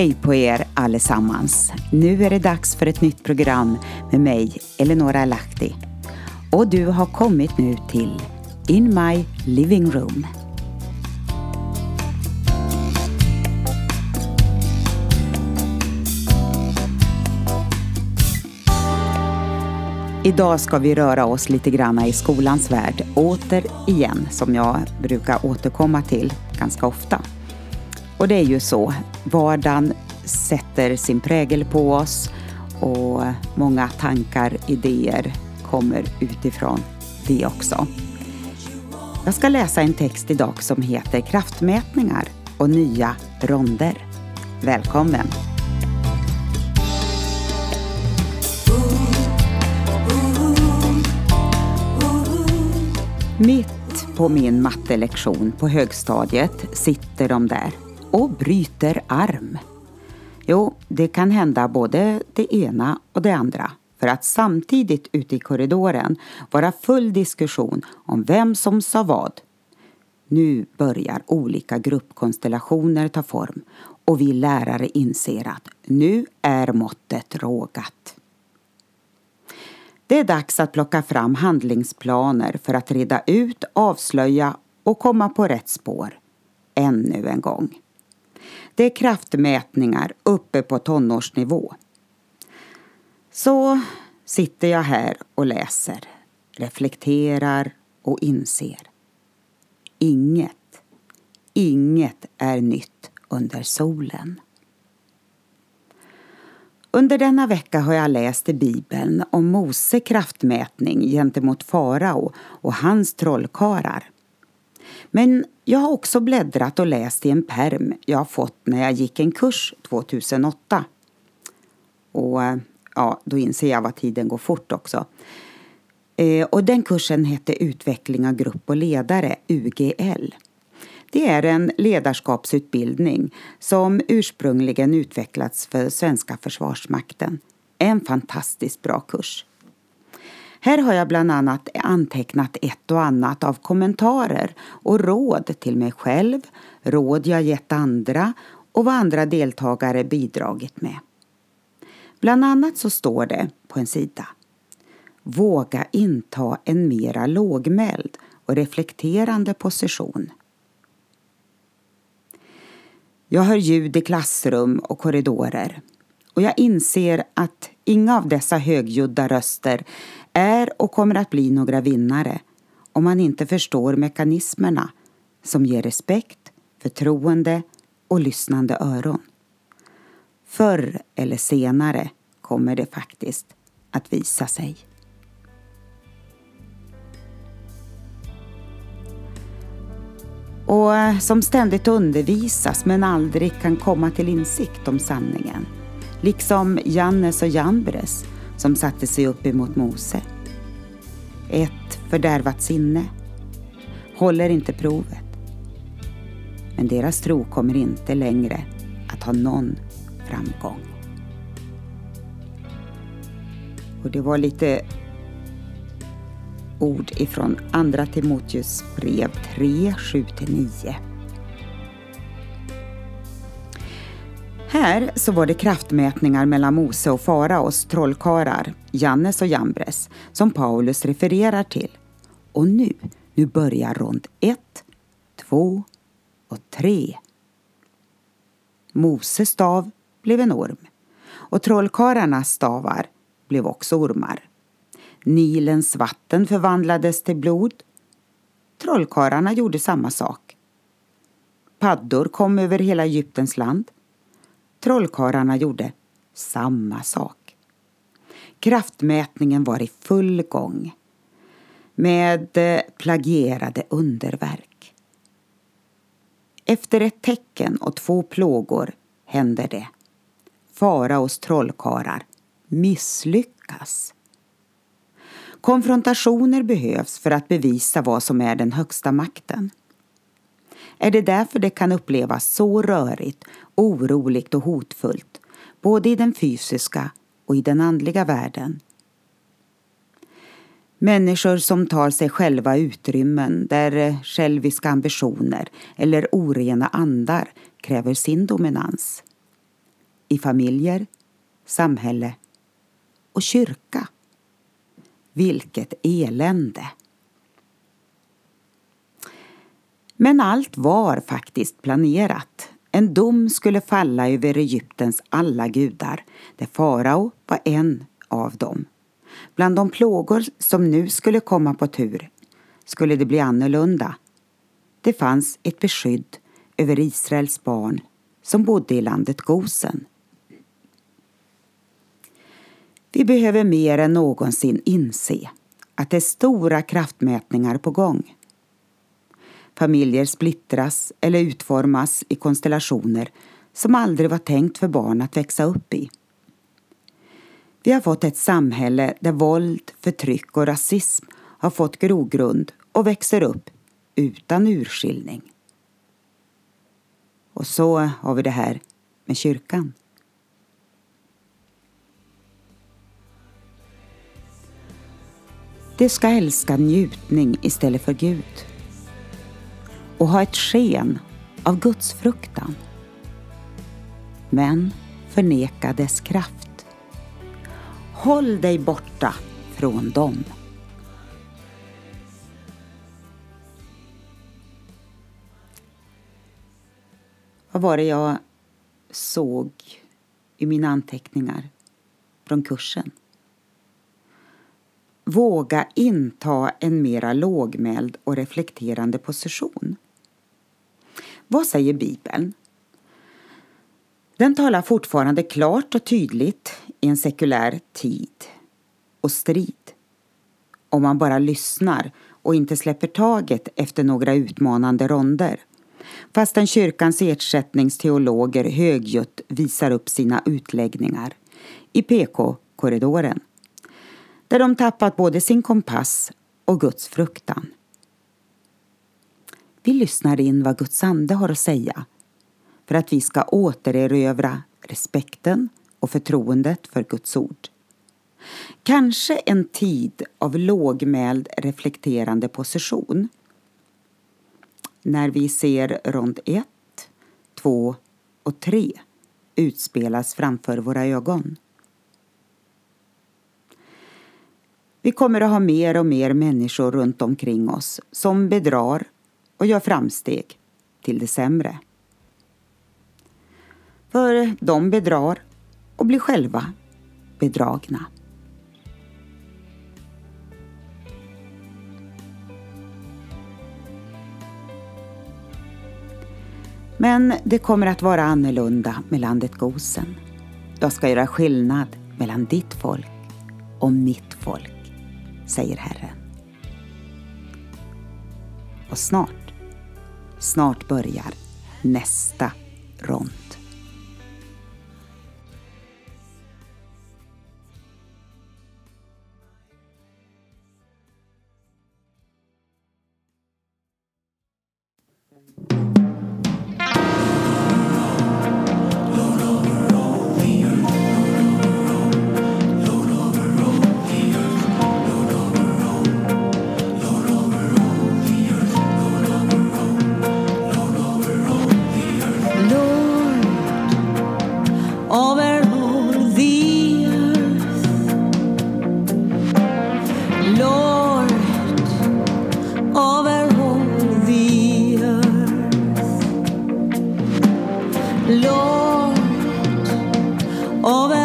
Hej på er allesammans! Nu är det dags för ett nytt program med mig, Eleonora Lahti. Och du har kommit nu till In My Living Room. Idag ska vi röra oss lite grann i skolans värld, återigen, som jag brukar återkomma till ganska ofta. Och det är ju så, vardagen sätter sin prägel på oss och många tankar, idéer kommer utifrån det också. Jag ska läsa en text idag som heter Kraftmätningar och nya ronder. Välkommen! Mitt på min mattelektion på högstadiet sitter de där och bryter arm. Jo, det kan hända både det ena och det andra för att samtidigt ute i korridoren vara full diskussion om vem som sa vad. Nu börjar olika gruppkonstellationer ta form och vi lärare inser att nu är måttet rågat. Det är dags att plocka fram handlingsplaner för att reda ut, avslöja och komma på rätt spår. Ännu en gång. Det är kraftmätningar uppe på tonårsnivå. Så sitter jag här och läser, reflekterar och inser. Inget, inget är nytt under solen. Under denna vecka har jag läst i Bibeln om Mose kraftmätning gentemot farao och hans trollkarlar. Men jag har också bläddrat och läst i en perm jag har fått när jag gick en kurs 2008. Och eh, ja, då inser jag vad tiden går fort också. Eh, och den kursen hette Utveckling av grupp och ledare, UGL. Det är en ledarskapsutbildning som ursprungligen utvecklats för svenska försvarsmakten. En fantastiskt bra kurs. Här har jag bland annat antecknat ett och annat av kommentarer och råd till mig själv, råd jag gett andra och vad andra deltagare bidragit med. Bland annat så står det på en sida Våga inta en mera lågmäld och reflekterande position. Jag hör ljud i klassrum och korridorer och jag inser att inga av dessa högljudda röster är och kommer att bli några vinnare om man inte förstår mekanismerna som ger respekt, förtroende och lyssnande öron. Förr eller senare kommer det faktiskt att visa sig. och eh, som ständigt undervisas men aldrig kan komma till insikt om sanningen. Liksom Jannes och Jambres som satte sig upp emot Mose. Ett fördärvat sinne håller inte provet. Men deras tro kommer inte längre att ha någon framgång. Och det var lite ord ifrån Andra Timoteus brev 3, 7-9. Här så var det kraftmätningar mellan Mose och faraos trollkarlar, Jannes och Jambres, som Paulus refererar till. Och nu, nu börjar rond 1, 2 och 3. Moses stav blev en orm och trollkarlarnas stavar blev också ormar. Nilens vatten förvandlades till blod. Trollkarlarna gjorde samma sak. Paddor kom över hela Egyptens land. Trollkarlarna gjorde samma sak. Kraftmätningen var i full gång med eh, plagierade underverk. Efter ett tecken och två plågor händer det. Faraos trollkarlar misslyckas. Konfrontationer behövs för att bevisa vad som är den högsta makten. Är det därför det kan upplevas så rörigt, oroligt och hotfullt, både i den fysiska och i den andliga världen? Människor som tar sig själva utrymmen där själviska ambitioner eller orena andar kräver sin dominans. i familjer, samhälle och kyrka. Vilket elände! Men allt var faktiskt planerat. En dom skulle falla över Egyptens alla gudar, där farao var en av dem. Bland de plågor som nu skulle komma på tur skulle det bli annorlunda. Det fanns ett beskydd över Israels barn som bodde i landet Gosen. Vi behöver mer än någonsin inse att det är stora kraftmätningar på gång. Familjer splittras eller utformas i konstellationer som aldrig var tänkt för barn att växa upp i. Vi har fått ett samhälle där våld, förtryck och rasism har fått grogrund och växer upp utan urskiljning. Och så har vi det här med kyrkan. Det ska älska njutning istället för Gud och ha ett sken av Guds fruktan. Men förneka dess kraft. Håll dig borta från dem. Vad var det jag såg i mina anteckningar från kursen? Våga inta en mera lågmäld och reflekterande position. Vad säger Bibeln? Den talar fortfarande klart och tydligt i en sekulär tid och strid. Om man bara lyssnar och inte släpper taget efter några utmanande ronder. Fastän kyrkans ersättningsteologer högljutt visar upp sina utläggningar i PK-korridoren. Där de tappat både sin kompass och Guds fruktan. Vi lyssnar in vad Guds ande har att säga för att vi ska återerövra respekten och förtroendet för Guds ord. Kanske en tid av lågmäld reflekterande position. När vi ser rond 1, 2 och 3 utspelas framför våra ögon. Vi kommer att ha mer och mer människor runt omkring oss som bedrar och gör framsteg till det sämre. För de bedrar och blir själva bedragna. Men det kommer att vara annorlunda med landet Gosen. Jag ska göra skillnad mellan ditt folk och mitt folk, säger Herren. Och snart Snart börjar nästa rond. over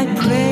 I praise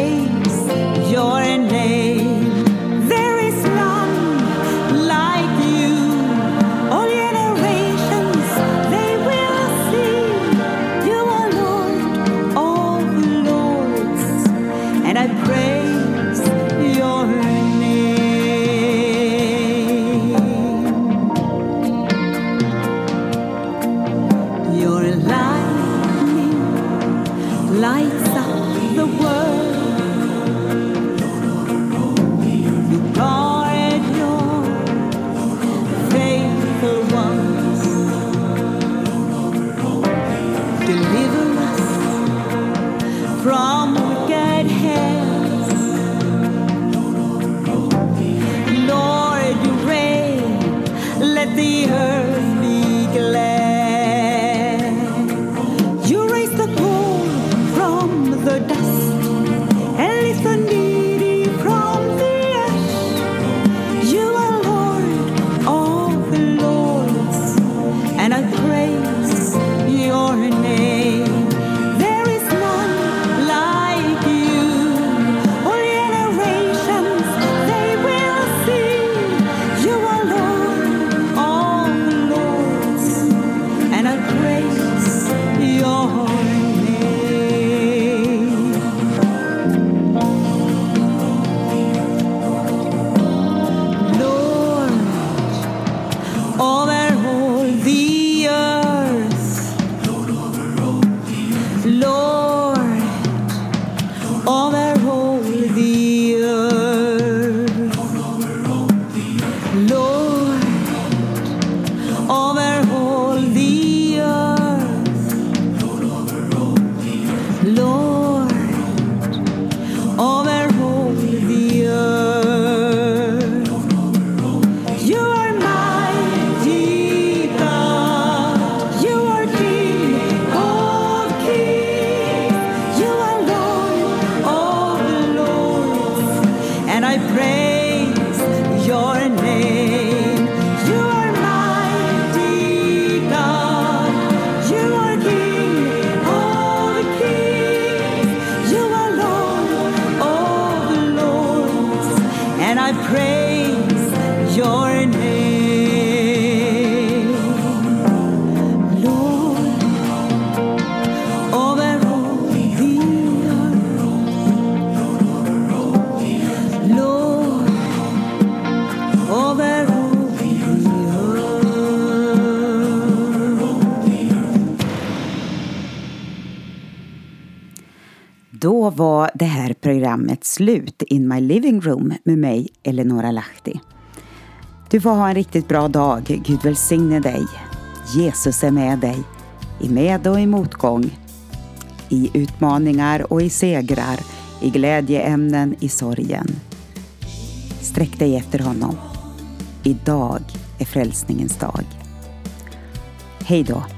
var det här programmet slut, In My Living Room, med mig, Eleonora Lahti. Du får ha en riktigt bra dag. Gud välsigne dig. Jesus är med dig. I med och i motgång. I utmaningar och i segrar. I glädjeämnen, i sorgen. Sträck dig efter honom. Idag är frälsningens dag. Hej då!